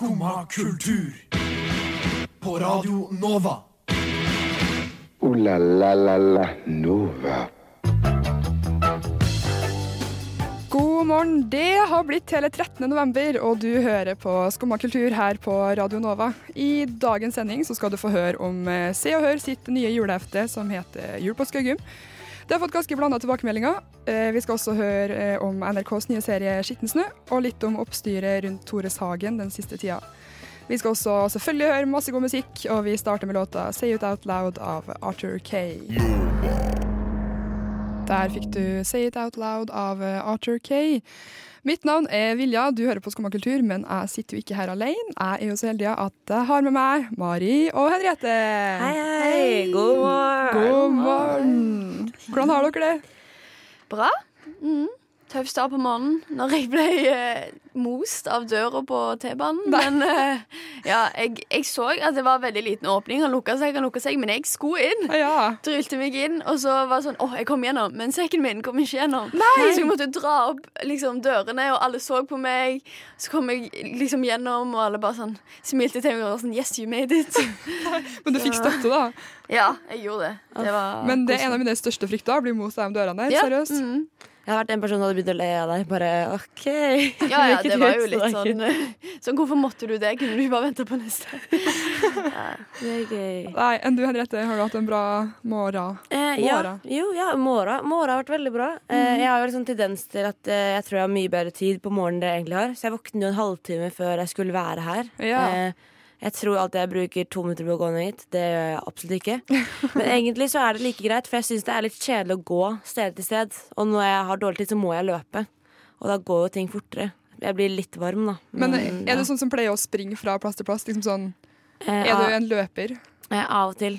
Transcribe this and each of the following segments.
Skumma kultur. På Radio Nova. O-la-la-la-la Nova. God morgen. Det har blitt hele 13. november, og du hører på Skumma kultur her på Radio Nova. I dagens sending så skal du få høre om eh, Se og Hør sitt nye julehefte som heter Jul på Skaugum. Det har fått ganske blanda tilbakemeldinger. Eh, Vi skal også høre eh, om NRKs nye serie Skitten snø, og litt om oppstyret rundt Tores Hagen den siste tida. Vi skal også selvfølgelig høre masse god musikk, og vi starter med låta Say It Out Loud av Arthur Kay. Der fikk du Say It Out Loud av eh, Arthur Kay. Mitt navn er Vilja, du hører på Skumma kultur, men jeg sitter jo ikke her alene. Jeg er jo så heldig at jeg har med meg Mari og Henriette. Hei, hei. God morgen. God morgen. Hvordan har dere det? Bra. Mm. Tøff start på morgenen når jeg ble eh, most av døra på T-banen. Men eh, ja, jeg, jeg så at det var veldig liten åpning. Han lukka seg, han lukka seg, men jeg skulle inn. Ja. Trylte meg inn, og så var det sånn åh, jeg kom gjennom. Men sekken min kom ikke gjennom. Så jeg måtte dra opp liksom, dørene, og alle så på meg. Så kom jeg liksom gjennom, og alle bare sånn smilte til meg og var sånn Yes, you made it. Men du fikk støtte, da. ja, jeg gjorde det. Det var Men det er en av mine største frykter, å bli most av de dørene der. Ja, Seriøst. mm. Jeg har vært en person som hadde begynt å le av deg. Bare OK. Ja, ja, det var jo litt sånn eh, Sånn, hvorfor måtte du det? Kunne du bare vente på neste? Det er gøy. Nei, enn du, Henriette, har du hatt en bra morgen? Eh, ja, jo, ja, morgen, morgen har vært veldig bra. Eh, jeg har jo liksom tendens til at eh, jeg tror jeg har mye bedre tid på morgenen enn det jeg egentlig har. Så jeg våkner jo en halvtime før jeg skulle være her. Ja. Eh, jeg tror alltid jeg bruker to minutter på å gå ned hit. Det gjør jeg absolutt ikke. Men egentlig så er det like greit, for jeg syns det er litt kjedelig å gå sted til sted. Og når jeg har dårlig tid, så må jeg løpe. Og da går jo ting fortere. Jeg blir litt varm, da. Men Men er du sånn som pleier å springe fra plass til plass? Liksom sånn, Eh, er du en løper? eh, av og til.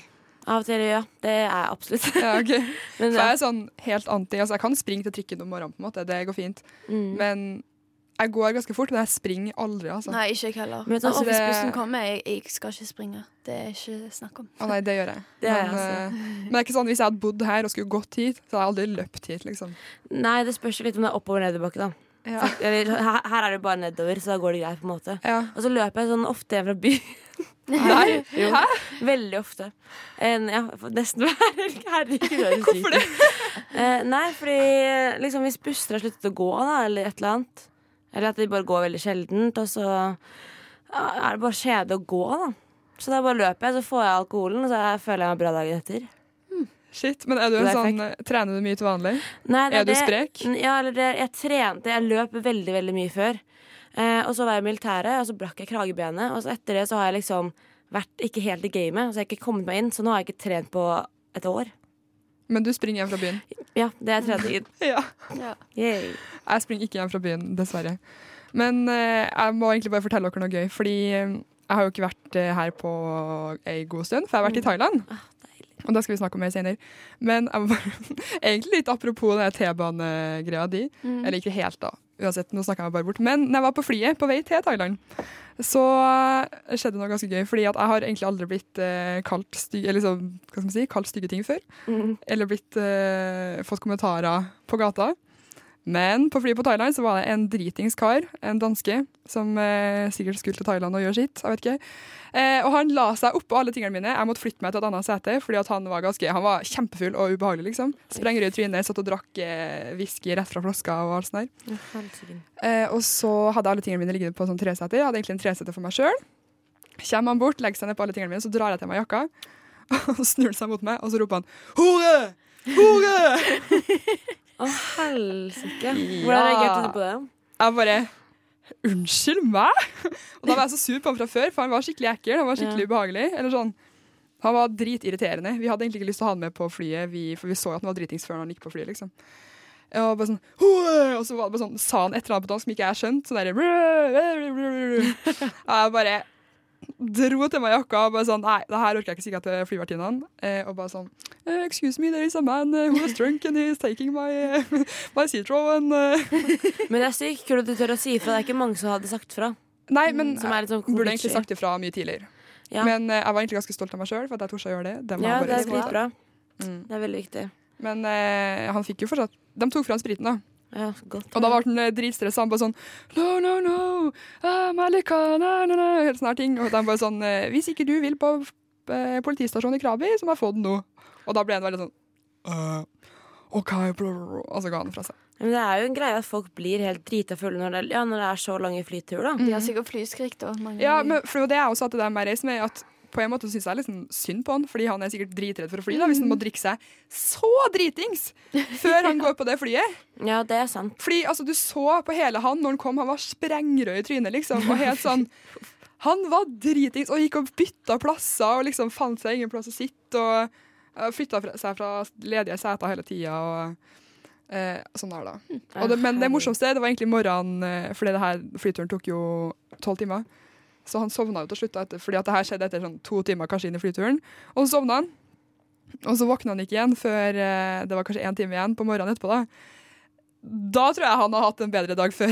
Av og til, ja. Det er jeg absolutt. Ja, ok. Men, ja. jeg er sånn helt anti. Altså, jeg kan springe til trikken om morgenen, på en måte. Det går fint. Mm. Men jeg går ganske fort, men jeg springer aldri, altså. Nei, ikke jeg heller. Men altså, hvis bussen kommer, jeg, jeg skal ikke springe. Det er ikke snakk om. Å nei, det gjør jeg. Det jeg, men, altså. eh, men det er ikke sånn, hvis jeg hadde bodd her og skulle gått hit, så hadde jeg aldri løpt hit, liksom. Nei, det spørs jo litt om det er oppover- og nedoverbakke, da. Ja. Her, her er det bare nedover, så da går det greit. på en måte Ja. Og så løper jeg sånn ofte hjem fra byen. Nei, Jo, Veldig ofte. En, ja, nesten hver helg. Herregud, er Hvorfor det? Eh, nei, fordi liksom, hvis busser har sluttet å gå, da, eller et eller annet Eller at de bare går veldig sjeldent, og så er det bare kjede å gå, da. Så da bare løper jeg, så får jeg alkoholen, og så føler jeg meg bra dagen etter. Shit, men er du en sånn, trener du mye til vanlig? Nei, det Er du det- sprek? Ja, eller det, jeg trente. Jeg løp veldig, veldig mye før. Eh, og så var jeg i militæret, og så brakk jeg kragebenet. Og så etter det så har jeg liksom vært ikke helt i gamet, så jeg har ikke kommet meg inn. Så nå har jeg ikke trent på et år. Men du springer hjem fra byen? Ja, det er treningen. Ja. ja. Jeg springer ikke hjem fra byen, dessverre. Men eh, jeg må egentlig bare fortelle dere noe gøy, fordi eh, jeg har jo ikke vært eh, her på ei god stund, for jeg har vært i Thailand. Og det skal vi snakke om mer senere. Men jeg må bare, egentlig litt apropos den T-banegreia di. Mm. Eller ikke helt, da. Uansett, nå snakka jeg meg bare bort. Men når jeg var på flyet på vei til Thailand, så eh, skjedde noe ganske gøy. Fordi at jeg har egentlig aldri blitt eh, kalt, stygge, eller liksom, hva skal man si, kalt stygge ting før. Mm. Eller blitt, eh, fått kommentarer på gata. Men på flyet på Thailand så var det en dritings kar, en danske, som eh, sikkert skulle til Thailand og gjøre sitt. jeg vet ikke. Eh, og han la seg oppå alle tingene mine. Jeg måtte flytte meg til et annet sete, fordi at han var ganske, han var kjempefull og ubehagelig. liksom. Sprenger i trynet, satt og drakk eh, whisky rett fra flaska og alt sånt der. Eh, og så hadde alle tingene mine liggende på sånn treseter. Jeg hadde egentlig en treseter for meg sjøl. Kommer han bort, legger seg ned på alle tingene mine, så drar jeg til meg jakka. Og snur seg mot meg, og så roper han 'hore! Hore!' Å, helsike. Hvordan reagerte du på det? Jeg bare Unnskyld meg? Og da var jeg så sur på han fra før, for han var skikkelig ekkel. Han var skikkelig ubehagelig. Eller sånn. Han var dritirriterende. Vi hadde egentlig ikke lyst til å ha han med på flyet, vi, for vi så at han var dritings før han gikk på flyet. liksom. Og, bare sånn, og så var det bare sånn, sa han et eller annet på dansk som ikke jeg skjønte. Sånn derre jeg bare dro til meg jakka og bare sånn Nei, det her orker jeg ikke si til flyvertinnene. Eh, og bare sånn eh, Excuse me, there is a man eh, who is drunk and he is taking my, eh, my seatrow and Men det er sykt kult at du tør å si ifra. Det er ikke mange som hadde sagt fra. Nei, men Som er sånn jeg burde egentlig sagt ifra mye tidligere. Ja, Men eh, jeg var egentlig ganske stolt av meg sjøl for at jeg torde å gjøre det. Det ja det er dritbra. Mm. Det er veldig viktig. Men eh, han fikk jo fortsatt De tok fra han spriten, da. Ja, godt. Og da ble han eh, dritstressa. Han bare sånn No, no, no! Ah, Malika, na, na, na, Helt sånne her ting. Og de bare sånn eh, Hvis ikke du vil på eh, politistasjonen i Krabi, så må jeg få den nå. Og da ble han veldig sånn «Øh, OK, bro, bro, bro. Og så ga han fra seg. Men det er jo en greie at folk blir helt drita fulle når det, ja, når det er så lange flyturer, da. De har sikkert flyskrekk, da. Mange Ja, men for det er også at det der med reisen med, at på en måte syns jeg liksom synd på han, fordi han er sikkert dritredd for å fly, da, hvis han må drikke seg så dritings før han går på det flyet. Ja, det er sant. Fordi altså, du så på hele han når han kom, han var sprengrød i trynet, liksom. Og helt sånn Han var dritings og gikk og bytta plasser og liksom fant seg ingen plass å sitte. Og uh, flytta seg fra ledige seter hele tida og eh, sånn der, da. Og det, men det morsomste det var egentlig morgenen, eh, fordi det her flyturen tok jo tolv timer. Så han sovna jo til slutt, etter, fordi at det her skjedde etter sånn to timer kanskje inn i flyturen. Og så sovna han. Og så våkna han ikke igjen før eh, det var kanskje én time igjen på morgenen etterpå. da. Da tror jeg han har hatt en bedre dag før.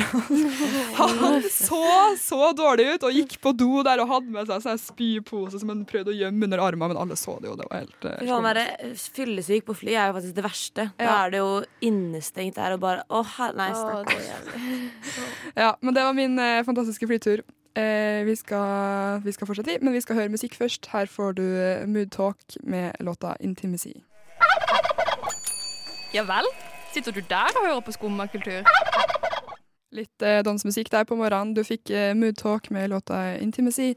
Han så så dårlig ut og gikk på do der og hadde med seg sånn spypose som han prøvde å gjemme under armene, men alle så det jo. Det var helt eh, faen, være fyllesyk på fly er jo faktisk det verste. Da Ja. er det jo innestengt der og bare Å, her, nei, Å, snakk. det er jævlig. Ja, men det var min eh, fantastiske flytur. Eh, vi, skal, vi skal fortsette, men vi skal høre musikk først. Her får du eh, Mood Talk med låta 'Intimacy'. Ja vel? Sitter du der og hører på skummakultur? Litt eh, dansemusikk der på morgenen. Du fikk eh, Mood Talk med låta 'Intimacy'.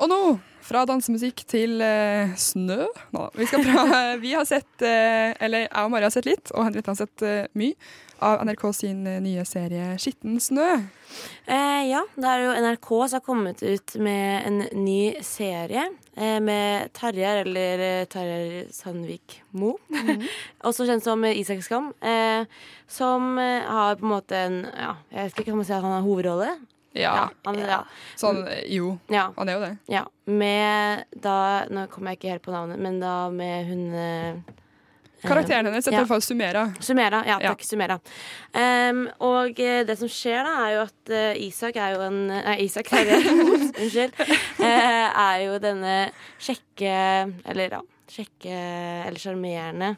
Og nå, fra dansemusikk til eh, snø. Nå, vi, vi har sett, eh, eller jeg og Mari har sett litt, og Henriette har sett eh, mye, av NRK sin eh, nye serie 'Skitten snø'. Eh, ja, det er jo NRK som har kommet ut med en ny serie eh, med Tarjei, eller eh, Tarjei Sandvik Mo. Også kjent som Isak Skam. Eh, som eh, har på en måte en Ja, jeg vet ikke om man si at han har hovedrolle. Ja, han, ja, sånn, jo, ja, han er jo det. ja. Med da Nå kommer jeg ikke helt på navnet, men da med hun eh, Karakteren hennes er i Ja. hvert fall Sumera. Sumera. Ja, Ja. takk. Sumera. Um, og eh, det som skjer, da, er jo at uh, Isak er jo en Nei, Isak Terje. Unnskyld. Uh, er jo denne kjekke Eller ja, kjekke eller sjarmerende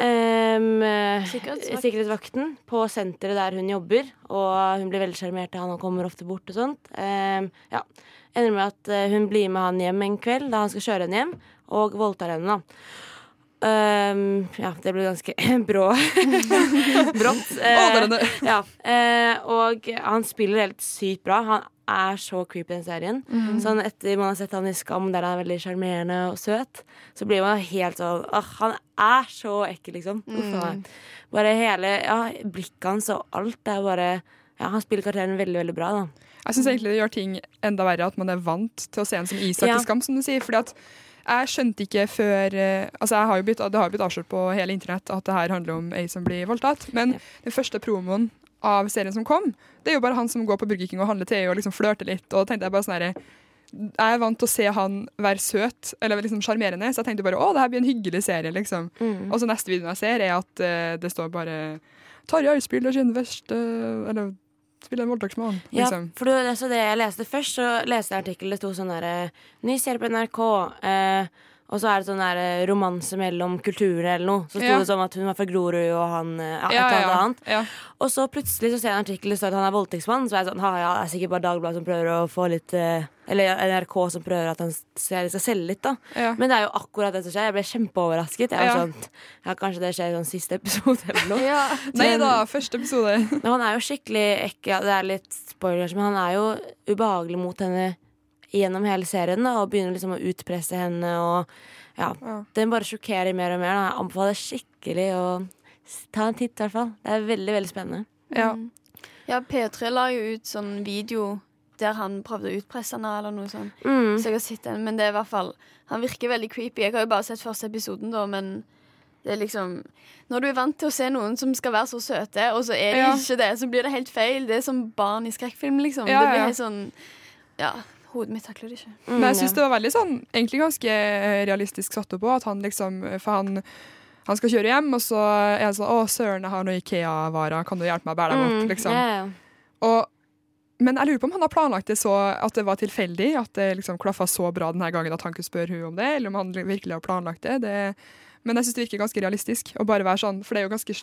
eh, Sikkerhetsvakt. sikkerhetsvakten på senteret der hun jobber. Og hun blir veldig sjarmert av han og kommer ofte bort og sånt. Um, ja. Ender med at eh, hun blir med han hjem en kveld da han skal kjøre henne hjem, og voldtar henne. da Um, ja, det ble ganske brå. Brått. Eh, Aldrende. ja. uh, og han spiller helt sykt bra. Han er så creepy i den serien. Sånn etter man har sett han i Skam, der han er veldig sjarmerende og søt, så blir man helt sånn Åh, han er så ekkel, liksom. Uff a meg. Bare hele ja, blikket hans og alt. Det er bare Ja, han spiller karakteren veldig, veldig bra, da. Jeg syns egentlig det gjør ting enda verre at man er vant til å se en som Isak Ja. i Skam, som du sier. Fordi at jeg skjønte ikke før eh, Altså, jeg har jo blitt, det har jo blitt avslørt på hele internett at det her handler om ei som blir voldtatt. Men den første promoen av serien som kom, det er jo bare han som går på Burger King og handler til og liksom flørter litt. Og da tenkte jeg bare sånn herre Jeg er vant til å se han være søt eller liksom sjarmerende, så jeg tenkte bare å, det her blir en hyggelig serie, liksom. Mm. Og så neste videoen jeg ser, er at uh, det står bare Tarjei spiller sin verste Eller spiller en voldtektsmann, Ja, liksom. for det, så det jeg leste først, så leste jeg artikkelen det sto sånn derre Ny serie på NRK. Eh, og så er det sånn der eh, romanse mellom kulturer eller noe. Så sto Ja. det sånn at hun var fra Grorud, og han eh, ja, et eller annet. ja. Og så plutselig så ser jeg en artikkel det står at han er voldtektsmann. Så er jeg sånn, ha, ja, det er sikkert bare Dagbladet som prøver å få litt eh, Eller NRK som prøver at han skal selge litt, da. Men det er jo akkurat det som skjer. Jeg ble kjempeoverrasket. Jeg var sånn, ja, Kanskje det skjer i sånn siste episode eller noe. Ja. Nei da, første episode. Men han er jo skikkelig ekkel. Det er litt spoilers, men han er jo ubehagelig mot henne gjennom hele serien. Da, og begynner liksom å utpresse henne. Og ja, Ja. Den bare sjokkerer mer og mer. Da. Jeg anbefaler skikkelig å ta en titt, i hvert fall. Det er veldig, veldig spennende. Ja. Mm. ja, P3 la jo ut sånn video der han prøvde å utpresse henne, eller noe sånt. Mm. Så jeg har sett den, men det er i hvert fall Han virker veldig creepy. Jeg har jo bare sett første episoden, da, men det er liksom Når du er vant til å se noen som skal være så søte, og så er de Ja. ikke det, så blir det helt feil. Det er som barn i skrekkfilm, liksom. Ja, Det blir ja. helt sånn Ja, hodet mitt takler det ikke. Mm, Men jeg syns det var veldig sånn egentlig ganske realistisk satt opp på. At han liksom For han, han skal kjøre hjem, og så er han sånn Å, søren, jeg har noe Ikea-varer, kan du hjelpe meg å bære dem opp? Mm, Liksom. ja, ja. Og, men jeg lurer på om han har planlagt det så at det var tilfeldig, at det liksom klaffa så bra denne gangen at han kunne spørre hun om det, eller om han virkelig har planlagt det. det Men jeg syns det virker ganske realistisk å bare være sånn, for det er jo ganske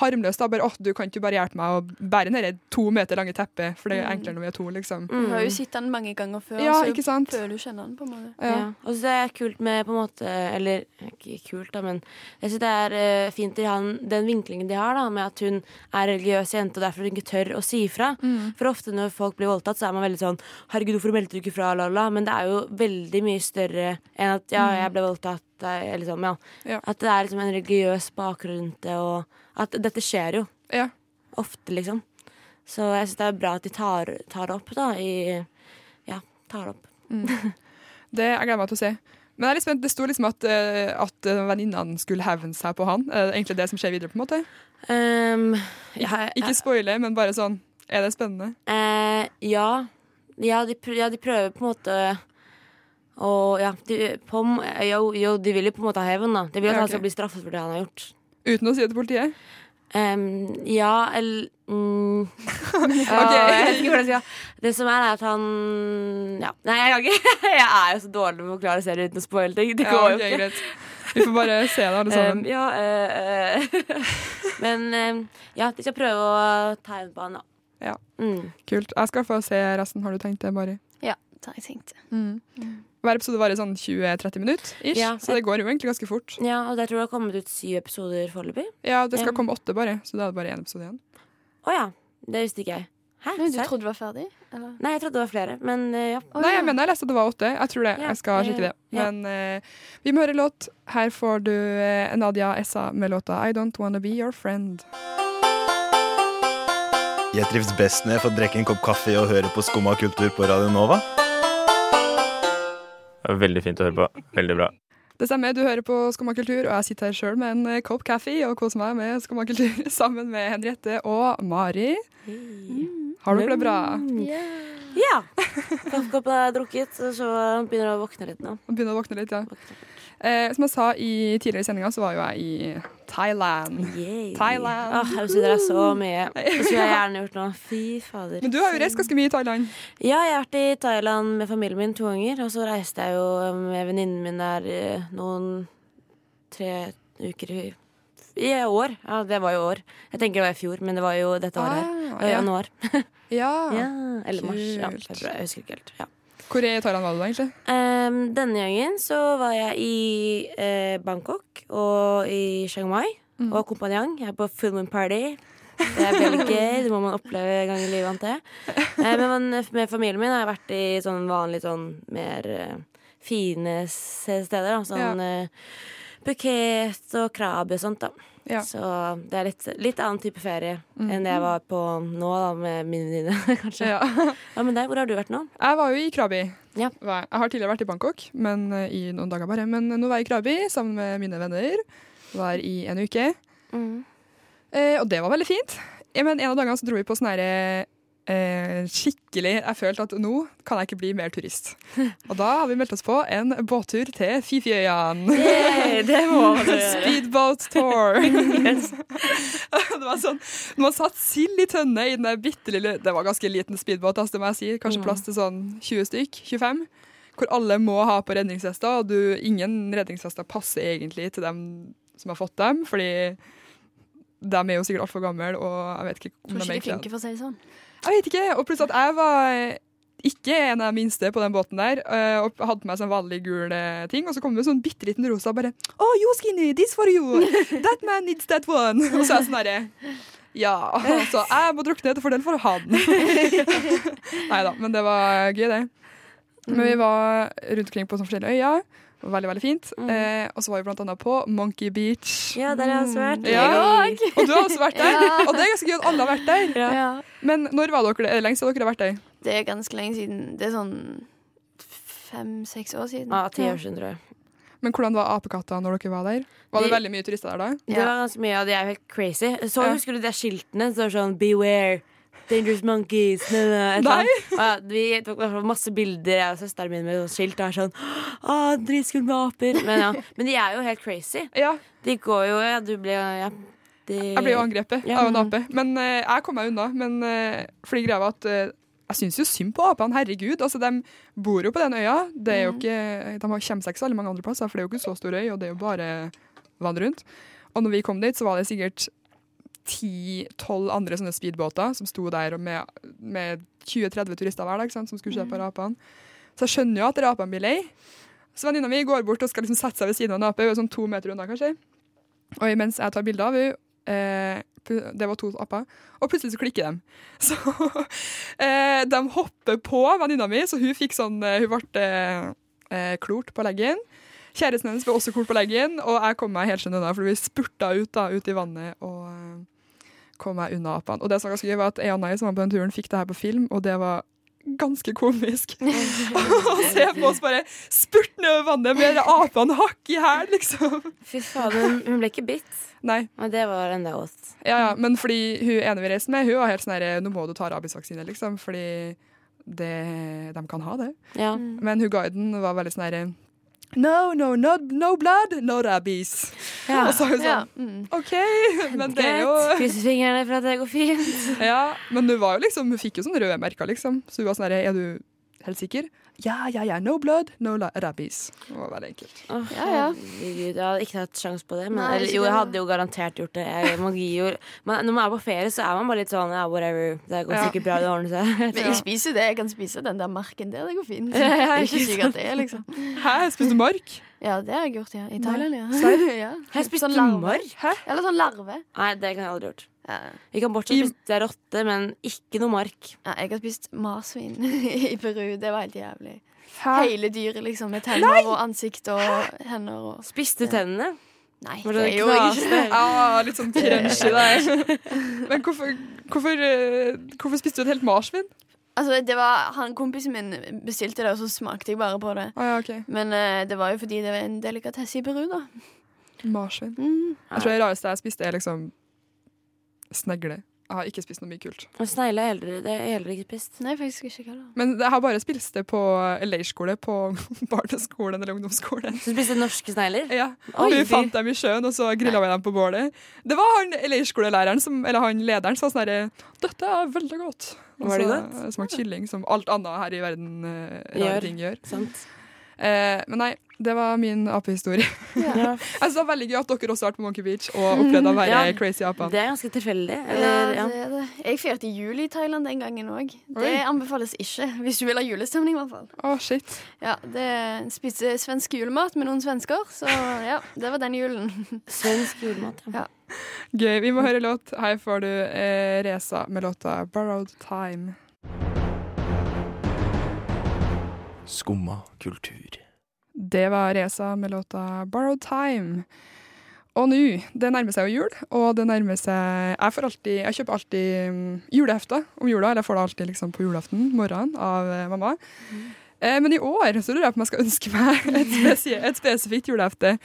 harmløst. da, bare, åh, Du kan ikke bare hjelpe meg å bære ned to meter lange teppet, for det er enklere når vi er to, liksom. Du har jo sett den mange ganger før, Ja, så ikke sant? føler du kjenner den på en måte. Ja. Ja. Og så det er kult med på en måte Eller ikke kult, da, men jeg synes det er uh, fint i han, den vinklingen de har, da, med at hun er religiøs jente og derfor hun ikke tør å si ifra. For ofte når folk blir voldtatt, så er man veldig sånn Herregud, hvorfor meldte du ikke fra? Lala. Men det er jo veldig mye større enn at ja, jeg ble voldtatt. Eh, Liksom, ja. Ja. At det er liksom en religiøs bakgrunn rundt det, og at dette skjer jo Ja. ofte, liksom. Så jeg syns det er bra at de tar, tar det opp, da, i Ja, tar opp. Det jeg gleder meg til å se. Men jeg er litt spent. Det sto liksom at, eh, at eh, venninnene skulle hevne seg på han. Er det egentlig det som skjer videre? på en måte? Um, ja, Ikke spoile, men bare sånn Er det spennende? Uh, ja. Ja de, ja, de prøver på en måte å Ja, de, på, jo, jo, de vil jo på en måte ha hevn, da. De vil at Ja, han skal bli straffet for det han har gjort. Uten å si det til politiet? Um, ja, eller mm, ja, Jeg vet ikke hvordan jeg skal Det som er, er at han Ja. Nei, jeg kan ikke. Jeg er jo så dårlig med å forklare serier uten å spoile ting. Det går jo ja, okay, ikke. Vi får bare se det, alle sammen. Um, ja, uh, eh, Men um, ja, de skal prøve å ta hevn på han, da. Ja. Mm. Kult. Jeg skal få se resten. Har du tenkt det, Mari? Ja, det har jeg tenkt. Hver episode varer sånn 20-30 minutter, ish, Ja. så det går jo egentlig ganske fort. Ja, og jeg tror det har kommet ut syv episoder foreløpig. Ja, det skal Ja. komme åtte bare, så da er det bare én episode igjen. Å ja. Det visste ikke jeg. Hæ? Men du trodde du var ferdig? Eller? Nei, jeg trodde det var flere, men uh, ja. Oh, Nei, ja. jeg mener jeg leste at det var åtte. Jeg tror det. Ja, Jeg skal sjekke det. ja. Men uh, vi må høre låt. Her får du uh, Nadia Essa med låta I Don't Wanna Be Your Friend. Jeg trives best når jeg får drikke en kopp kaffe og høre på Skumma kultur på Radio Nova. Veldig fint å høre på. Veldig bra. Det stemmer, du hører på Skumma kultur, og jeg sitter her sjøl med en eh, kopp kaffe og koser meg med Skumma kultur sammen med Henriette og Mari. Har dere det bra? Ja. Kaffekoppen er drukket, så begynner jeg å våkne litt nå. Begynner å våkne litt, ja. Eh, som jeg sa i tidligere sendinga, så var jo jeg i Thailand. Yay. Thailand. Åh, jeg betyr dere så mye. Det skulle jeg gjerne gjort nå. Fy fader. Men du har jo reist ganske mye i Thailand. Ja, jeg har vært i Thailand med familien min to ganger, og så reiste jeg jo med venninnen min der eh, noen tre uker i, i år. Ja, det var jo år. Jeg tenker det var i fjor, men det var jo dette året her. Ah, ja. Januar. Ja. Ja, eller mars. Ja, Jeg husker ikke helt. Ja. Hvor i Thailand var du da, egentlig? Um, denne gangen så var jeg i uh, Bangkok og i Chiang Mai Mm. og Kompanjang. Jeg er på full moon party. Det er veldig gøy. Det må man oppleve en gang i livet, antar jeg. Uh, men man- med familien min har jeg vært i sånn vanlig sånn mer uh, fine steder. Da. Sånn eh, Phuket og Krabi og sånt, da. Ja. Så det er litt, litt annen type ferie enn det jeg var på nå, da, med mine venninner, kanskje. Ja. ja. men der, Hvor har du vært nå? Jeg var jo i Krabi. Ja. Jeg har tidligere vært i Bangkok, men eh, i noen dager bare. Men nå var jeg i Krabi sammen med mine venner. Var i en uke. Eh, og det var veldig fint. Men en av dagene så dro vi på sånn herre eh, skikkelig Jeg følte at nå kan jeg ikke bli mer turist. Og da har vi meldt oss på en båttur til Fifiøyene. Du Speedboat tour. det var sånn man satt sild i tønne i den der bitte lille Det var ganske liten speedbåt, altså, det må jeg si. Kanskje plass til sånn 20 stykk. 25. Hvor alle må ha på redningsvester, og du, ingen redningsvester passer egentlig til dem som har fått dem, fordi de er jo sikkert altfor gamle, og jeg vet ikke om de egentlig funker, for å si det sånn. Jeg vet ikke. Og plutselig at jeg var ikke en av de minste på den båten der, øh, og hadde på meg sånn vanlig gul eh, ting, og så kom det en sånn bitte liten rosa bare Oh, you skinny, this for you! That man needs that one! Og så er jeg sånn herre Ja, altså, jeg må drukne til fordel for han. Nei da, men det var gøy, det. Men vi var rundt omkring på sånne forskjellige øyer. Det Veldig, veldig fint. Eh, og så var vi blant annet på Monkey Beach. Ja, der har jeg også vært. Ja. Yay. Og du har også vært der. Og det er ganske gøy at alle har vært der. Ja. Men når var dere det? Lenge siden dere har vært der? Det er ganske lenge siden. Det er sånn fem-seks år siden. Ja, ti år siden, tror jeg. Men hvordan var apekatta når dere var der? Var det De- veldig mye turister der da? Det var ganske mye, og de er jo helt crazy. Så Ja. husker du de skiltene? som står sånn 'Beware'. Dangerous monkeys. Nei, nei, et. Og Ja, vi tok masse bilder, jeg og søsteren min, med skilt. Og er sånn Å, dritskummelt med aper. Men, ja. Men de er jo helt crazy. Ja, De går jo Ja, du blir ja. De, jeg ble jo angrepet av en ape. Men uh, jeg kom meg unna. Men uh, fordi greia var at uh, jeg syns jo synd på apene. Herregud. Altså, de bor jo på den øya. Det er jo ikke, de har- kommer seg ikke så veldig mange andre plasser, for det er jo ikke så stor øy, og det er jo bare vann rundt. Og når vi kom dit, så var det sikkert 10-12 andre sånne speedbåter som sto der med, med 20-30 turister hver dag sant, som skulle se på rapene. Så jeg skjønner jo at rapene blir lei. Så venninna mi går bort og skal liksom sette seg ved siden av en ape. Hun er sånn to meter unna, kanskje. Og mens jeg tar bilde av henne eh, Det var to aper. Og plutselig så klikker de. Så eh, de hopper på venninna mi, så hun fikk sånn eh, Hun ble eh, klort på leggen. Kjæresten hennes ble også klort på leggen, og jeg kom meg helt skjønn unna, for vi spurta ut, da, ut i vannet og eh, kom meg unna apene. Og det som var ganske gøy, var at jeg og Nei, som var på den turen, fikk det her på film, og det var ganske komisk. Å se på oss bare spurte nedover vannet med apene hakk i hæl, liksom. Fy fader, hun- hun ble ikke bitt. Nei. Og det var enda godt. Ja, ja, men fordi hun ene vi reiste med, hun var helt sånn herre Nå må du ta rabiesvaksine, liksom, fordi det, de kan ha det. Ja. Men hun guiden var veldig sånn herre No, no, no, no blood, no rabies. Ja. Og så er hun Ja. sånn Mm. OK, men det er jo. Krysser fingrene for at det går fint. Ja, men hun var jo liksom Hun fikk jo sånne røde merker, liksom. Så hun var sånn herre Er du helt sikker? Ja, ja, ja. No blood, no rabbis rabies. Det var veldig enkelt. Oh, Ja, ja. herregud, jeg hadde ikke tatt sjanse på det. Men, Nei, eller, jo, jeg hadde jo garantert gjort det. Jeg, jo, men når man er på ferie, så er man bare litt sånn ja, whatever. Det går sikkert bra, det ordner seg. Men jeg spiser det. Jeg kan spise den der marken der. Det går fint. Det er ikke ikke sikkert det, liksom. Hæ, spiste du mark? Ja, det har jeg gjort, ja. I Thailand, ja. ja. Jeg spiste Sånn du larve. mark? Eller sånn larve. Nei, det kan jeg aldri gjort. Ja. Vi kan bortsett spise rotte, men ikke noe mark. Ja, jeg har spist marsvin i Peru. Det var helt jævlig. Hæ? Hele dyret, liksom, med tenner og ansikt og hender og Spiste du tennene? Nei, det det gjorde jeg ikke. Ah, litt sånn crunchy der. Men hvorfor, hvorfor, eh, hvorfor spiste du et helt marsvin? Altså, det var, han Kompisen min bestilte det, og så smakte jeg bare på det. Ah, ja, okay. Men uh, det var jo fordi det var en delikatesse i Peru, da. Marsvin. Mm. Jeg tror det rareste jeg spiste, er liksom snegle. Jeg har ikke spist noe mye kult. Og Snegle har jeg heller, det er eldre ikke spist. Nei, faktisk ikke heller. Men jeg har bare spist det på leirskole, på barneskolen eller ungdomsskolen. Så du spiste norske snegler? Ja, Oi, Vi fant dem i sjøen, og så grilla vi dem på bålet. Det var han leirskolelæreren, som, eller han lederen, som sa sånn herre Dette er veldig godt. Og Var det så godt? Smakte kylling, som alt annet her i verden uh, rare Gjør. ting gjør. Sant? Eh, men nei, det var min apehistorie. Ja. Jeg synes det var veldig gøy at dere også har vært på Monkey Beach og opplevd å være Ja, crazy apene. Det er ganske tilfeldig. Ja, Eller, ja. det er det. Jeg feirte jul i Thailand den gangen òg. Det anbefales ikke, hvis du vil ha julestemning, i hvert fall. Oh, shit. Ja, det Spiste svensk julemat med noen svensker, så ja, det var den julen. Svensk julemat. Ja. Gøy. Vi må høre låt. Her får du eh, Reza med låta 'Borrowed Time'. Skumma kultur. Det var Reza med låta 'Borrowed Time'. Og nå, det nærmer seg jo jul, og det nærmer seg Jeg, får alltid, jeg kjøper alltid mm, julehefter om jula, eller jeg får det alltid liksom på julaften morgenen av eh, mamma. Eh, men i år så lurer jeg på om jeg skal ønske meg et, spesie et spesifikt julehefte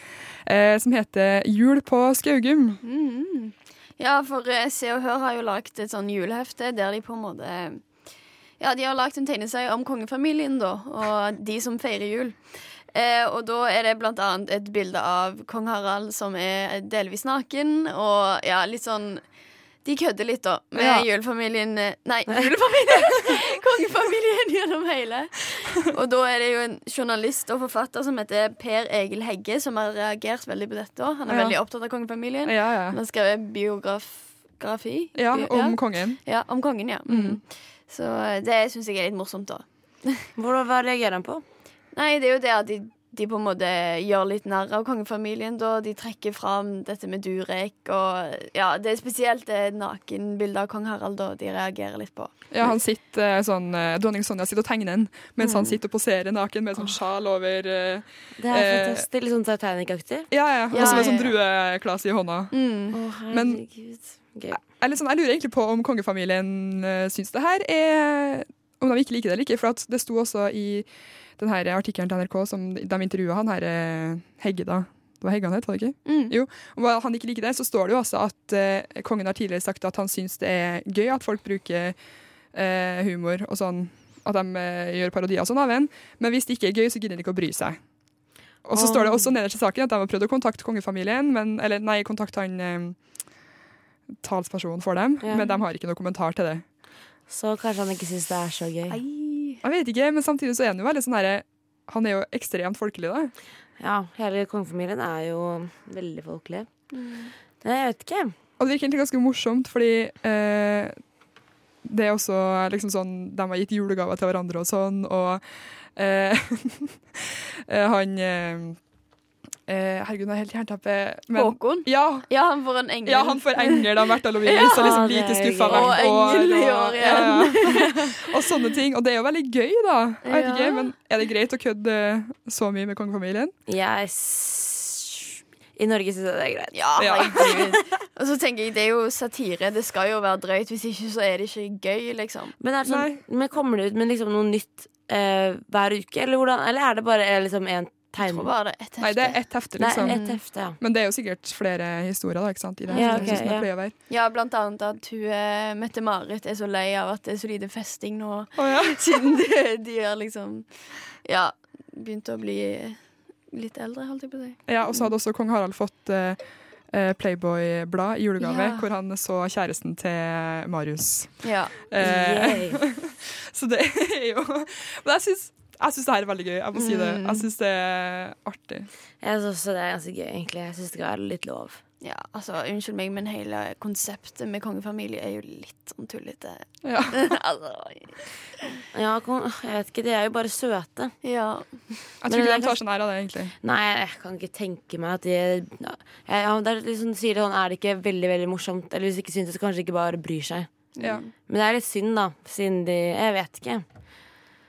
eh, som heter 'Jul på Skaugum'. Mm. Ja, for Se og Hør har jo lagd et sånn julehefte der de på en måte Ja, de har lagd en tegneserie om kongefamilien, da, og de som feirer jul. Eh, og da er det blant annet et bilde av kong Harald som er delvis naken, og ja, litt sånn De kødder litt, da, med Ja. julefamilien eh, Nei, julefamilien! Kongefamilien gjennom hele. Og da er det jo en journalist og forfatter som heter Per Egil Hegge, som har reagert veldig på dette. også. Han er Ja. veldig opptatt av kongefamilien. Ja, ja. Han har skrevet biografi ja om kongen. ja, om kongen, ja. Mm. Så eh, det syns jeg er litt morsomt, da. Hvordan, hva reagerer han på? Nei, det er jo det at de, de på en måte gjør litt narr av kongefamilien, da. De trekker fram dette med Durek og Ja, det er spesielt det nakenbildet av kong Harald, da. De reagerer litt på. Ja, han sitter eh, sånn eh, Dronning Sonja sitter og tegner en, mens han sitter og poserer naken med sånn sjal over eh, Det er Eh, fantastisk. Litt sånn Titanic-aktig. Ja, ja. Og Ja, så med ja, sånn drueklase i hånda. Mm. Å, Men-. Gøy. Sånn, jeg lurer egentlig på om kongefamilien uh, syns det her er Om de ikke liker det eller ikke. For at det sto også i den her artikkelen til NRK som de intervjua han her eh, Hegge, da. Det var Hegge han het, var det ikke? Mm. Jo. Om han ikke liker det, så står det jo også at uh, kongen har tidligere sagt at han syns det er gøy at folk bruker uh, humor og sånn. At de gjør parodier og sånn av en. Men hvis det ikke er gøy, så gidder de ikke å bry seg. Og så oh. står det også nederst i saken at de har prøvd å kontakte kongefamilien, men, eller nei, kontakte han talspersonen for dem, Ja. men de har ikke noe kommentar til det. Så kanskje han ikke syns det er så gøy. Ei. Jeg vet ikke, men samtidig så er han jo veldig sånn herre han er jo ekstremt folkelig, da. Ja, hele kongefamilien er jo veldig folkelig. Mm. Jeg vet ikke. Og det virker egentlig ganske morsomt, fordi eh, det er også liksom sånn De har gitt julegaver til hverandre og sånn, og eh, eh, han eh, eh, Herregud, jeg er helt jernteppe. men- Håkon? Ja, Ja, han får en engel. ja, han får engel av Märtha Louise, Ja, og liksom like skuffa hvert Og år. engel i og- år ja, igjen. ja. og sånne ting. Og det er jo veldig gøy, da. Jeg vet ikke, men Er det greit å kødde så mye med kongefamilien? Jeg s I Norge syns jeg det er greit. Ja, Ja. Og så tenker jeg, det er jo satire. Det skal jo være drøyt. Hvis ikke, så er det ikke gøy, liksom. Men, er det sånn, men kommer det ut med liksom noe nytt eh, hver uke, eller, hvordan, eller er det bare liksom en Jeg tror bare det er ett hefte. Nei, det er ett hefte, Nei, liksom. et hefte, ja. Men det er jo sikkert flere historier, da, ikke sant? I det Ja, okay, ok, sånn som det ja. pleier å være. Ja, blant annet at hun eh, Mette-Marit er så lei av at det er så lite festing nå. oh, ja. Siden de, de har liksom Ja, begynt å bli litt eldre, holdt jeg på å si. Ja, og så hadde også kong Harald fått eh, Playboy-blad i julegave, Ja. hvor han så kjæresten til Marius. Ja. Eh, så det er jo Men jeg syns, jeg syns det her er veldig gøy. Jeg må si det. Mm. Jeg syns det er artig. Jeg syns også det er ganske gøy, egentlig. Jeg syns det skal være litt lov. ja, altså unnskyld meg, men hele konseptet med kongefamilie er jo litt sånn tullete. Ja. altså, Ja, jeg vet ikke, de er jo bare søte. ja. Jeg Men tror ikke de tar seg nær av det, egentlig. Nei, jeg kan ikke tenke meg at de ja, ja, det er liksom, sier det sånn, Er det ikke veldig veldig morsomt? Eller hvis de ikke syns det, så kanskje de ikke bare bryr seg. Ja. Men det er litt synd, da, siden de Jeg vet ikke.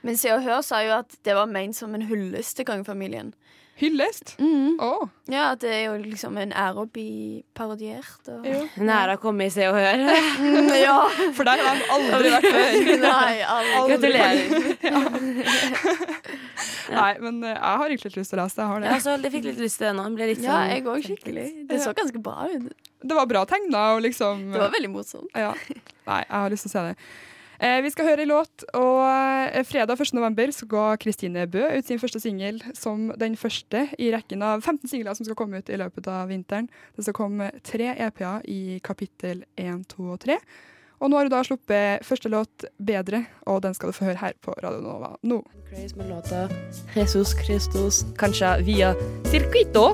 Men Se og Hør sa jo at det var ment som en hyllest til kongefamilien. Hyllest. Mm. Oh. Ja, at det er jo liksom en ære å bli parodiert. Og... Jo. Nære å komme i Se og Hør. Mm, ja. For der har de aldri vært før. Nei, aldri. Gratulerer. Nei, men eh, jeg har egentlig litt lyst til å lese det. Jeg har det. Ja, så jeg fikk litt lyst til det nå. Ble litt Ja, sånn- jeg òg skikkelig. Det så ganske bra ut. Det var bra tegna, og liksom Det var veldig morsomt. Ja. Nei, jeg har lyst til å se det. Eh, vi skal høre en låt, og eh, fredag 1. november så ga Kristine Bø ut sin første singel som den første i rekken av 15 singler som skal komme ut i løpet av vinteren. Det skal komme tre EP-er i kapittel 1, 2 og 3. Og nå har hun da sluppet første låt, 'Bedre', og den skal du få høre her på Radio Nova nå. Craze med låta Jesus Christus, kanskje via Circuito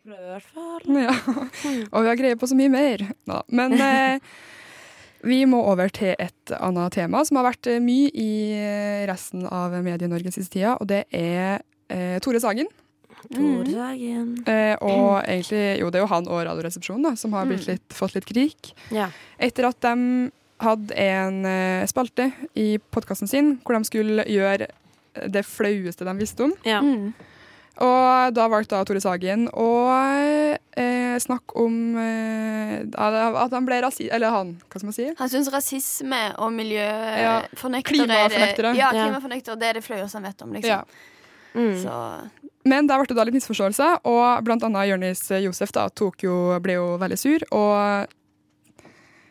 Jeg prøver i hvert fall. Ja. Og vi har greie på så mye mer. Da. Men eh, vi må over til et annet tema som har vært eh, mye i eh, resten av Medie-Norge siste tida, og det er eh, Tore Sagen. Tore Sagen. Eh, og egentlig, jo, det er jo han og Radioresepsjonen da, som har blitt litt, fått litt krik. Ja. Etter at de hadde en eh, spalte i podkasten sin hvor de skulle gjøre det flaueste de visste om. ja. Mm. Og da valgte da Tore Sagen å eh, snakke om eh, at han ble rasist... Eller han, hva skal man si? Han syns rasisme og Ja. miljøfornektere Klimafornektere. Ja, Ja. klimafornektere, det er det flaueste han vet om, liksom. Ja. Mm. Så Men der ble det da litt misforståelse, og blant annet Jonis Josef da, tok jo, ble jo veldig sur. Og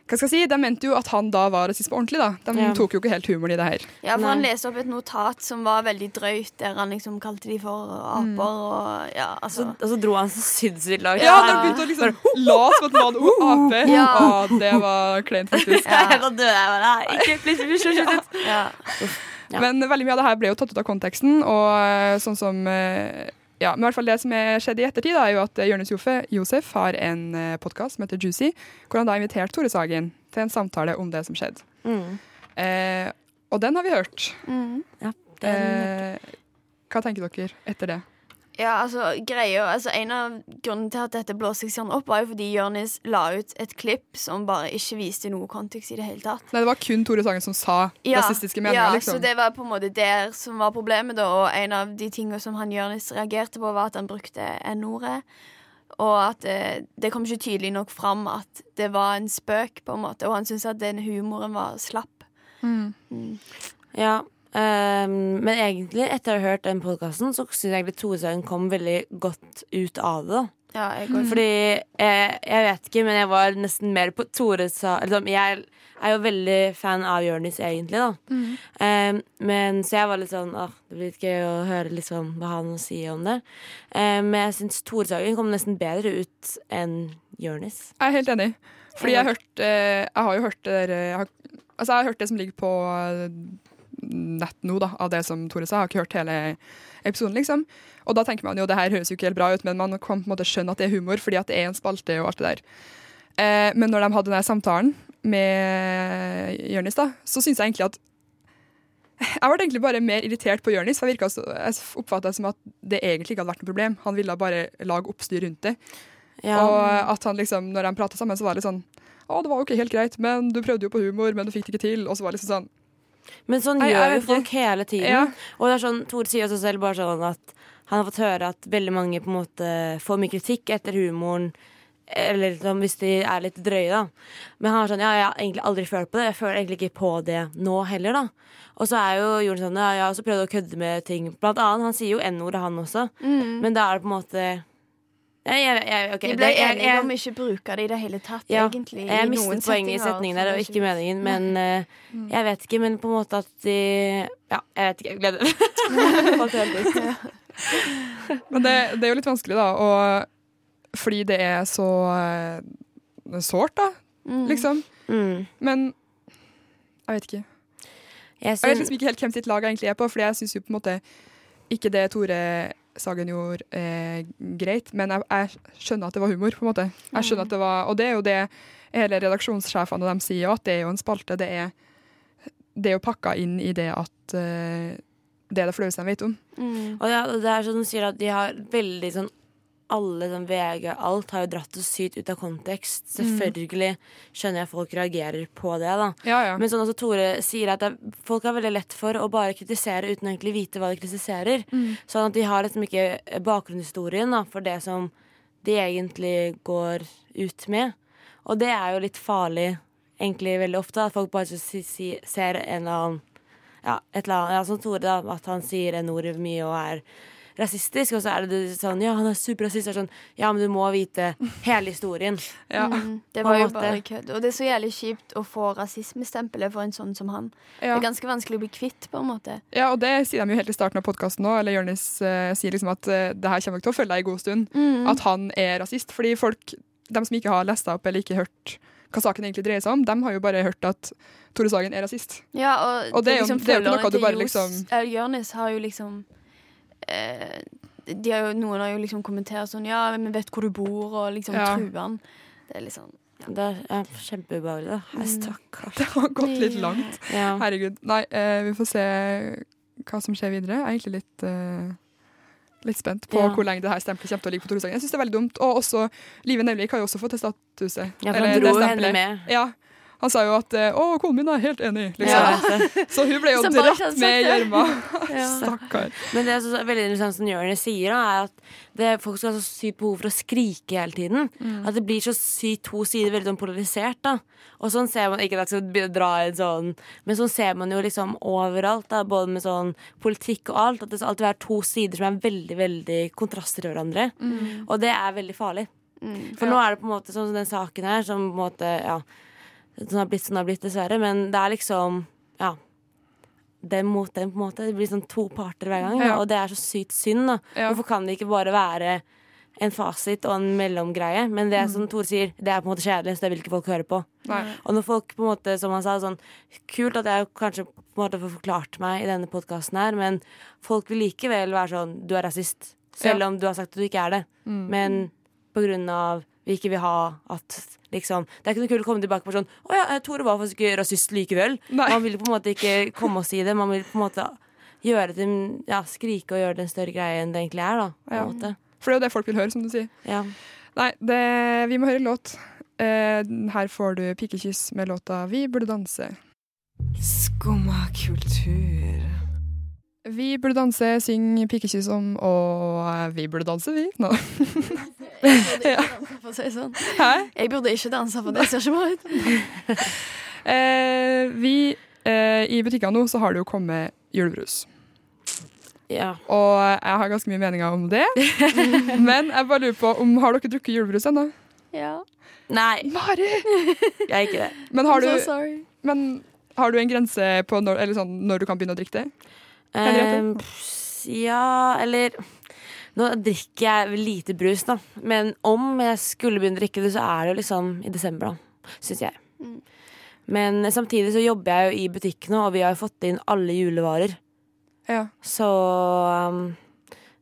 hva skal jeg si, de mente jo at han da var rasist på ordentlig. da. De Ja. tok jo ikke helt humoren i det her. Ja, for han leste opp et notat som var veldig drøyt, der han liksom kalte de for aper og ja, Så, altså og så dro han så sinnssykt langt. Ja, de begynte å liksom la som at han var en ape. Ja. Og det var kleint, faktisk. Ja. Jeg var død, jeg var Nei, Ikke please, please, slutt, slutt, slutt. ja. Ja. Men veldig mye av det her ble jo tatt ut av konteksten, og eh, sånn som eh, ja, men i hvert fall Det som er skjedd i ettertid, da, er jo at eh, Jonis Josef har en uh, podkast som heter Juicy, hvor han da har invitert Tore Sagen til en samtale om det som skjedde. Mm. Eh, og den har vi hørt. Mm. Den, Eh, hva tenker dere etter det? Ja, altså, greia, altså En av grunnene til at dette blåste seg sånn opp, var jo fordi Jonis la ut et klipp som bare ikke viste noe kontekst i det hele tatt. Nei, Det var kun Tore Sagen som sa rasistiske meninger. ja, liksom. så det var på en måte der som var problemet, da. Og en av de tingene som han Jonis reagerte på, var at han brukte N-ordet. Og at det, det kom ikke tydelig nok fram at det var en spøk, på en måte. Og han syntes at den humoren var slapp. Mm. Mm. ja. Um, men egentlig, etter å ha hørt den podkasten, så syns jeg egentlig Tore Sagen kom veldig godt ut av det. Ja, jeg går Fordi jeg, jeg vet ikke, men jeg var nesten mer på Tore Sagen liksom, Jeg er jo veldig fan av Jonis, egentlig, da. Um, men så jeg var litt sånn Åh, det blir litt gøy å høre liksom hva han sier om det. Um, men jeg syns Tore Sagen kom nesten bedre ut enn Jonis. Jeg er helt enig. Fordi jeg har hørt eh, Jeg har jo hørt det der eh, jeg har, Altså, jeg har hørt det som ligger på eh, nett nå, da, av det som Tore sa. Jeg har ikke hørt hele episoden, liksom. Og da tenker man jo det her høres jo ikke helt bra ut, men man kan på en måte skjønne at det er humor, fordi at det er en spalte og alt det der. Eh, men når de hadde den samtalen med Jørnis, da, så syns jeg egentlig at jeg ble egentlig bare mer irritert på Jonis. Jeg, virket jeg oppfatta det som at det egentlig ikke hadde vært noe problem. Han ville bare lage oppstyr rundt det. Ja. Og at han liksom, når de prata sammen, så var det litt sånn Å, det var jo ikke helt greit, men du prøvde jo på humor, men du fikk det ikke til. Og så var det liksom sånn Men sånn Ai, gjør jo folk hele tiden. Ja. Og det er sånn, Tore sier også selv bare sånn at han har fått høre at veldig mange på en måte får mye kritikk etter humoren. Eller liksom, hvis de er litt drøye, da. Men han er sånn, ja, jeg har egentlig aldri følt på det. Jeg føler egentlig ikke på det nå heller, da. Og så er jo Jorden sånn, ja, jeg har også prøvd å kødde med ting. Blant annet, han sier jo n-ordet, han også. Mm. Men da er det på en måte jeg, jeg, jeg, ok, De ble det- enige om ikke bruke det i det hele tatt, ja, egentlig. Jeg mistet poenget i setningen der, og ikke meningen. Men eh, jeg vet ikke. Men på en måte at de Ja, jeg vet ikke. Jeg gleder meg. Men det, det er jo litt vanskelig, da. Og fordi det er så uh, sårt, da. Mm. Liksom. Mm. Men jeg vet ikke. Jeg Jeg vet liksom ikke helt hvem sitt lag egentlig er på, Fordi jeg syns jo på en måte ikke det Tore Sagen gjorde, er greit. Men jeg, jeg skjønner at det var humor, på en måte. Jeg skjønner at det var, Og det er jo det hele redaksjonssjefene og de sier at det er jo en spalte. Det er, det er jo pakka inn i det at eh, det er det flaueste de vet om. Mm. Og ja, det er sånn du sier at de har veldig sånn alle sånn VG, alt har jo dratt det sykt ut av kontekst. Selvfølgelig skjønner jeg at folk reagerer på det, da. Ja, ja. Men sånn også Tore sier at det, folk har veldig lett for å bare kritisere uten egentlig vite hva de kritiserer. Sånn at de har liksom ikke bakgrunnshistorien da, for det som de egentlig går ut med. Og det er jo litt farlig egentlig veldig ofte. At folk bare si, si, ser en eller annen ja, et eller annet, ja, som Tore, da, at han sier en ord mye og er rasistisk, og så er det sånn Ja, han er superrasist. Sånn, ja, men du må vite hele historien. Ja. Mm. Det var jo bare kødd. Og det er så jævlig kjipt å få rasismestempelet for en sånn som han. Det er ganske vanskelig å bli kvitt, på en måte. ja, og det sier de jo helt i starten av podkasten òg. Eller Jonis uh, sier liksom at uh, det her kommer nok til å følge deg en god stund. Mm. At han er rasist. Fordi folk, de som ikke har lest opp eller ikke hørt hva saken egentlig dreier seg om, de har jo bare hørt at Tore Sagen er rasist. Ja, og, Og det er jo- det er jo ikke noe du bare liksom- eh, Jonis har jo liksom har jo, Noen har jo liksom kommentert sånn Ja, men vi vet hvor du bor, og liksom Ja. truer han. Det er liksom Det er kjempeubehagelig. Mm. Stakkars. Det har gått litt langt. Ja. Herregud. Nei, eh, vi får se hva som skjer videre. Jeg er egentlig litt, eh, litt spent på Ja. hvor lenge det her stempelet kommer til å ligge på Tore Jeg synes det er veldig dumt. Og også Live Nevlik har jo også fått det statuset. Ja, for han dro henne med. Ja. Han sa jo at eh, 'Å, konen min er helt enig', liksom. Ja. Så hun ble jo Som dratt hadde med i gjørma. Ja. Stakkar. Men det som er veldig interessant som Jonis sier, da, er at det, folk skal ha så sykt behov for å skrike hele tiden. Mm. At det blir så sykt to sider veldig sånn polarisert. da Og sånn ser man Ikke at jeg skal dra en sånn Men sånn ser man jo liksom overalt, da både med sånn politikk og alt. At det skal alltid være to sider som er veldig veldig kontraster til hverandre. Og det er veldig farlig. mm. For nå er det på en måte sånn som den saken her, som på en måte Ja, sånn har blitt som det har blitt, dessverre. Men det er liksom Ja. dem mot dem, på en måte. Det blir sånn to parter hver gang. Ja. Og det er så sykt synd. da Ja. Hvorfor kan det ikke bare være en fasit og en mellomgreie? Men det som Tore sier, det er på en måte kjedelig, så det vil ikke folk høre på. Nei. Og når folk på en måte, som han sa, sånn Kult at jeg kanskje på en måte får forklart meg i denne podkasten her, men folk vil likevel være sånn Du er rasist. Selv Ja. om du har sagt at du ikke er det. Mm. Men på grunn av vi ikke vil ha at liksom Det er ikke noe kult å komme tilbake på sånn Å ja, eh, Tore var faktisk ikke rasist likevel. Nei. Man vil på en måte ikke komme og si det. Man vil på en måte gjøre det Ja, skrike og gjøre det en større greie enn det egentlig er, da. På Ja. måte. For det er jo det folk vil høre, som du sier. Ja. Nei, det, vi må høre en låt. Eh, her får du pikekyss med låta 'Vi burde danse'. Skumma kultur. Vi burde danse, syng pikekyss om, og vi burde danse, vi. Nå. Ja. Jeg burde ikke danse, for det ser ikke bra ut. Eh, vi, eh, I butikkene nå så har det jo kommet julebrus. Ja. Og jeg har ganske mye meninger om det. Men jeg bare lurer på om har dere drukket julebrus ennå? Ja. Nei, Mari! jeg er ikke det. Men har, du, so men har du en grense på når, eller sånn, når du kan begynne å drikke det? Ehm, ja, eller Nå drikker jeg lite brus, da. Men om jeg skulle begynne å drikke det, så er det jo liksom i desember, da. Syns jeg. Mm. Men samtidig så jobber jeg jo i butikk nå, og vi har jo fått inn alle julevarer. Ja. Så um,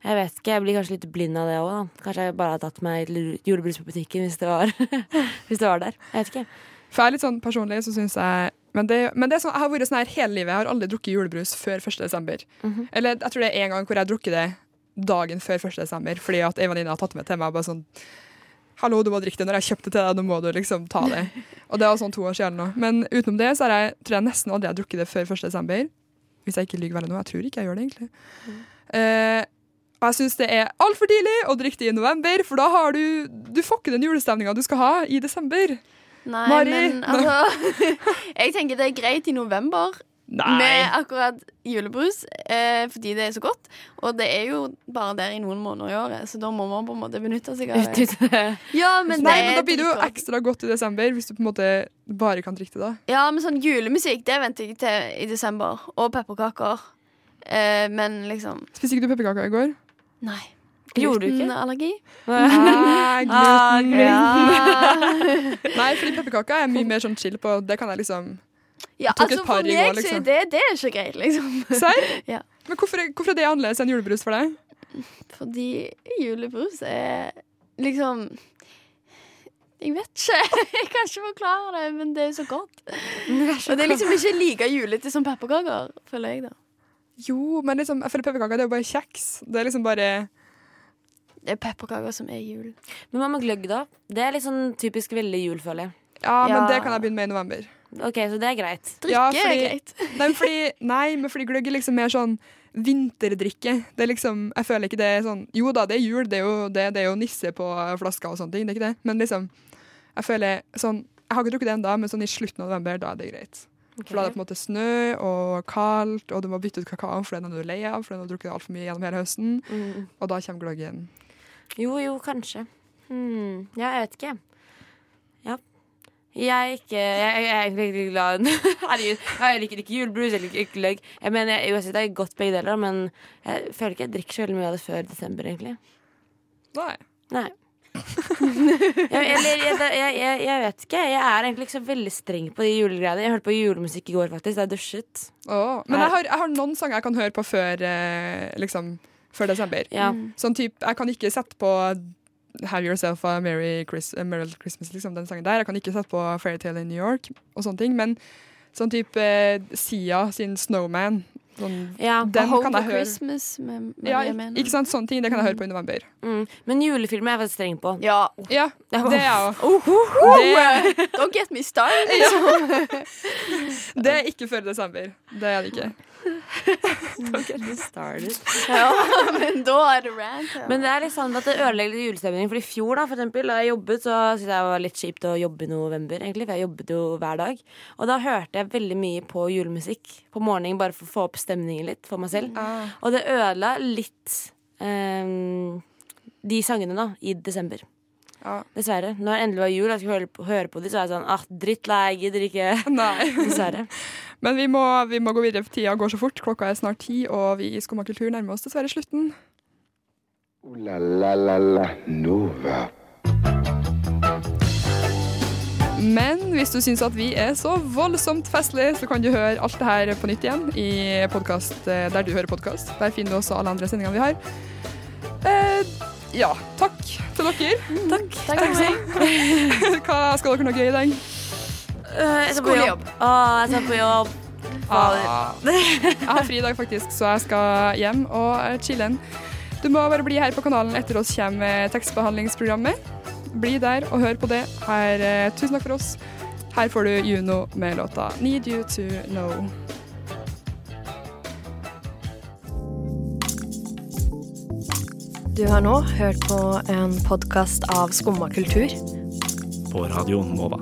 jeg vet ikke, jeg blir kanskje litt blind av det òg. Kanskje jeg bare har tatt meg julebrus på butikken hvis det var, hvis det var der. Jeg vet ikke. For jeg er litt sånn personlig, så syns jeg men det, men det er sånn, jeg har vært sånn her hele livet. Jeg har aldri drukket julebrus før 1. desember. -hmm. Eller jeg tror det er en gang hvor jeg har drukket det dagen før 1. desember, fordi at en venninne har tatt med til meg bare sånn Hallo, du må drikke det når jeg kjøpte til deg, nå må du liksom ta det. Og det var sånn to år siden nå. Men utenom det så har jeg, tror jeg nesten aldri har drukket det før 1. desember. Hvis jeg ikke lyver veldig nå. Jeg tror ikke jeg gjør det, egentlig. Eh, og jeg syns det er altfor tidlig å drikke det i november, for da har du Du får ikke den julestemninga du skal ha i desember. Nei, Mari? men altså Jeg tenker det er greit i november Nei. med akkurat julebrus, eh, fordi det er så godt. Og det er jo bare der i noen måneder i året, så da må man på en måte benytte seg av det. Ja, men Nei, men da blir det jo ekstra godt i desember, hvis du på en måte bare kan drikke det da. Ja, men sånn julemusikk, det venter jeg til i desember. Og pepperkaker. Eh, men liksom Spiste ikke du pepperkaker i går? Nei. Gjorde du ikke? Glutenallergi? Ah, Ah, gluten. Ja. Nei, fordi pepperkaker er mye mer sånn chill på. Det kan jeg liksom ja, altså par for meg går, liksom. er det, det er ikke greit, liksom. Serr? Ja. Men hvorfor, hvorfor er det annerledes enn julebrus for deg? Fordi julebrus er liksom Jeg vet ikke. Jeg kan ikke forklare det, men det er så godt. Og det er liksom ikke like julete som pepperkaker, føler jeg, da. Jo, men liksom, jeg føler pepperkaker det er jo bare kjeks. Det er liksom bare pepperkaker som er jul. Men hva med gløgg, da? Det er litt sånn typisk veldig jul, føler jeg. Ja, men Ja. det kan jeg begynne med i november. Ok, så det er greit. Drikke Ja, er greit. Nei, men fordi, nei, men fordi gløgg er liksom mer sånn vinterdrikke. Det er liksom, jeg føler ikke det er sånn Jo da, det er jul, det er jo, det, det er jo nisse på flaska og sånne ting, det er ikke det. Men liksom, jeg føler sånn Jeg har ikke drukket det ennå, men sånn i slutten av november, da er det greit. For da er det på en måte snø og kaldt, og du må bytte ut kakao, for den er du lei av, for den har du drukket altfor mye gjennom hele høsten. Mm. Og da kommer gløggen. Jo, jo, kanskje. Hmm. Ja, jeg vet ikke. Ja. Jeg er ikke Jeg, jeg er egentlig ikke glad Herregud, jeg liker ikke julebrus, jeg liker ikke løgg. Jeg mener, jeg, uansett, det er godt begge deler, men jeg føler ikke jeg drikker så veldig mye av det før desember, egentlig. Nei. Nei. jeg, eller, jeg, jeg, jeg, jeg vet ikke. Jeg er egentlig ikke så veldig streng på de julegreiene. Jeg hørte på julemusikk i går, faktisk. Da jeg dusjet. Oh, Men jeg har, jeg har noen sanger jeg kan høre på før, eh, liksom, før desember. Ja. Sånn type, Jeg kan ikke sette på Have Yourself a Merry, Chris, uh, Merry Christmas, liksom, den sangen der. Jeg kan ikke sette på Fairytale in New York og sånne ting. Men sånn type eh, Sia sin Snowman, sånn, Ja. den Home kan for jeg høre. Christmas med Ja, Maria ikke sant? Sånne ting det kan jeg høre på i november. Mm. Men julefilmer er jeg veldig streng på. Ja. Ja, det er jeg òg. Don't get me started. Liksom. det er ikke før desember. Det er det ikke. Ja, men da er det rant. Ja. Men det er litt sånn at det ødelegger litt julestemning. For i fjor, da, for eksempel, da jeg jobbet, så syntes jeg det var litt kjipt å jobbe i november, egentlig. For jeg jobbet jo hver dag. Og da hørte jeg veldig mye på julemusikk på morgenen, bare for å få opp stemningen litt for meg selv. Mm. Og det ødela litt um, de sangene, da, i desember. Ja. Dessverre. Når det endelig var jul og jeg skulle høre på, høre på de, så var jeg sånn ah, drittlei, gidder ikke. Dessverre. Men vi må, vi må gå videre, for tida går så fort. Klokka er snart ti, og vi i Skumma kultur nærmer oss dessverre slutten. La la la la Nova. Men hvis du syns at vi er så voldsomt festlige, så kan du høre alt det her på nytt igjen i podcast, eh, der du hører podkast. Der finner du også alle andre sendingene vi har. Eh, ja, takk til dere. Takk. Takk Takk. Hva skal dere noe gøy i dag? Øh, jeg skal på jobb. Skolejobb. Å, jeg skal på jobb. Ah, jeg har fri i dag, faktisk, så jeg skal hjem og eh, chille'n. Du må bare bli her på kanalen. Etter oss kommer tekstbehandlingsprogrammet. Bli der og hør på det. Her, eh, tusen takk for oss. Her får du Juno med låta 'Need You To Know'. Du har nå hørt på en podkast av Skumma kultur. På radioen Nova.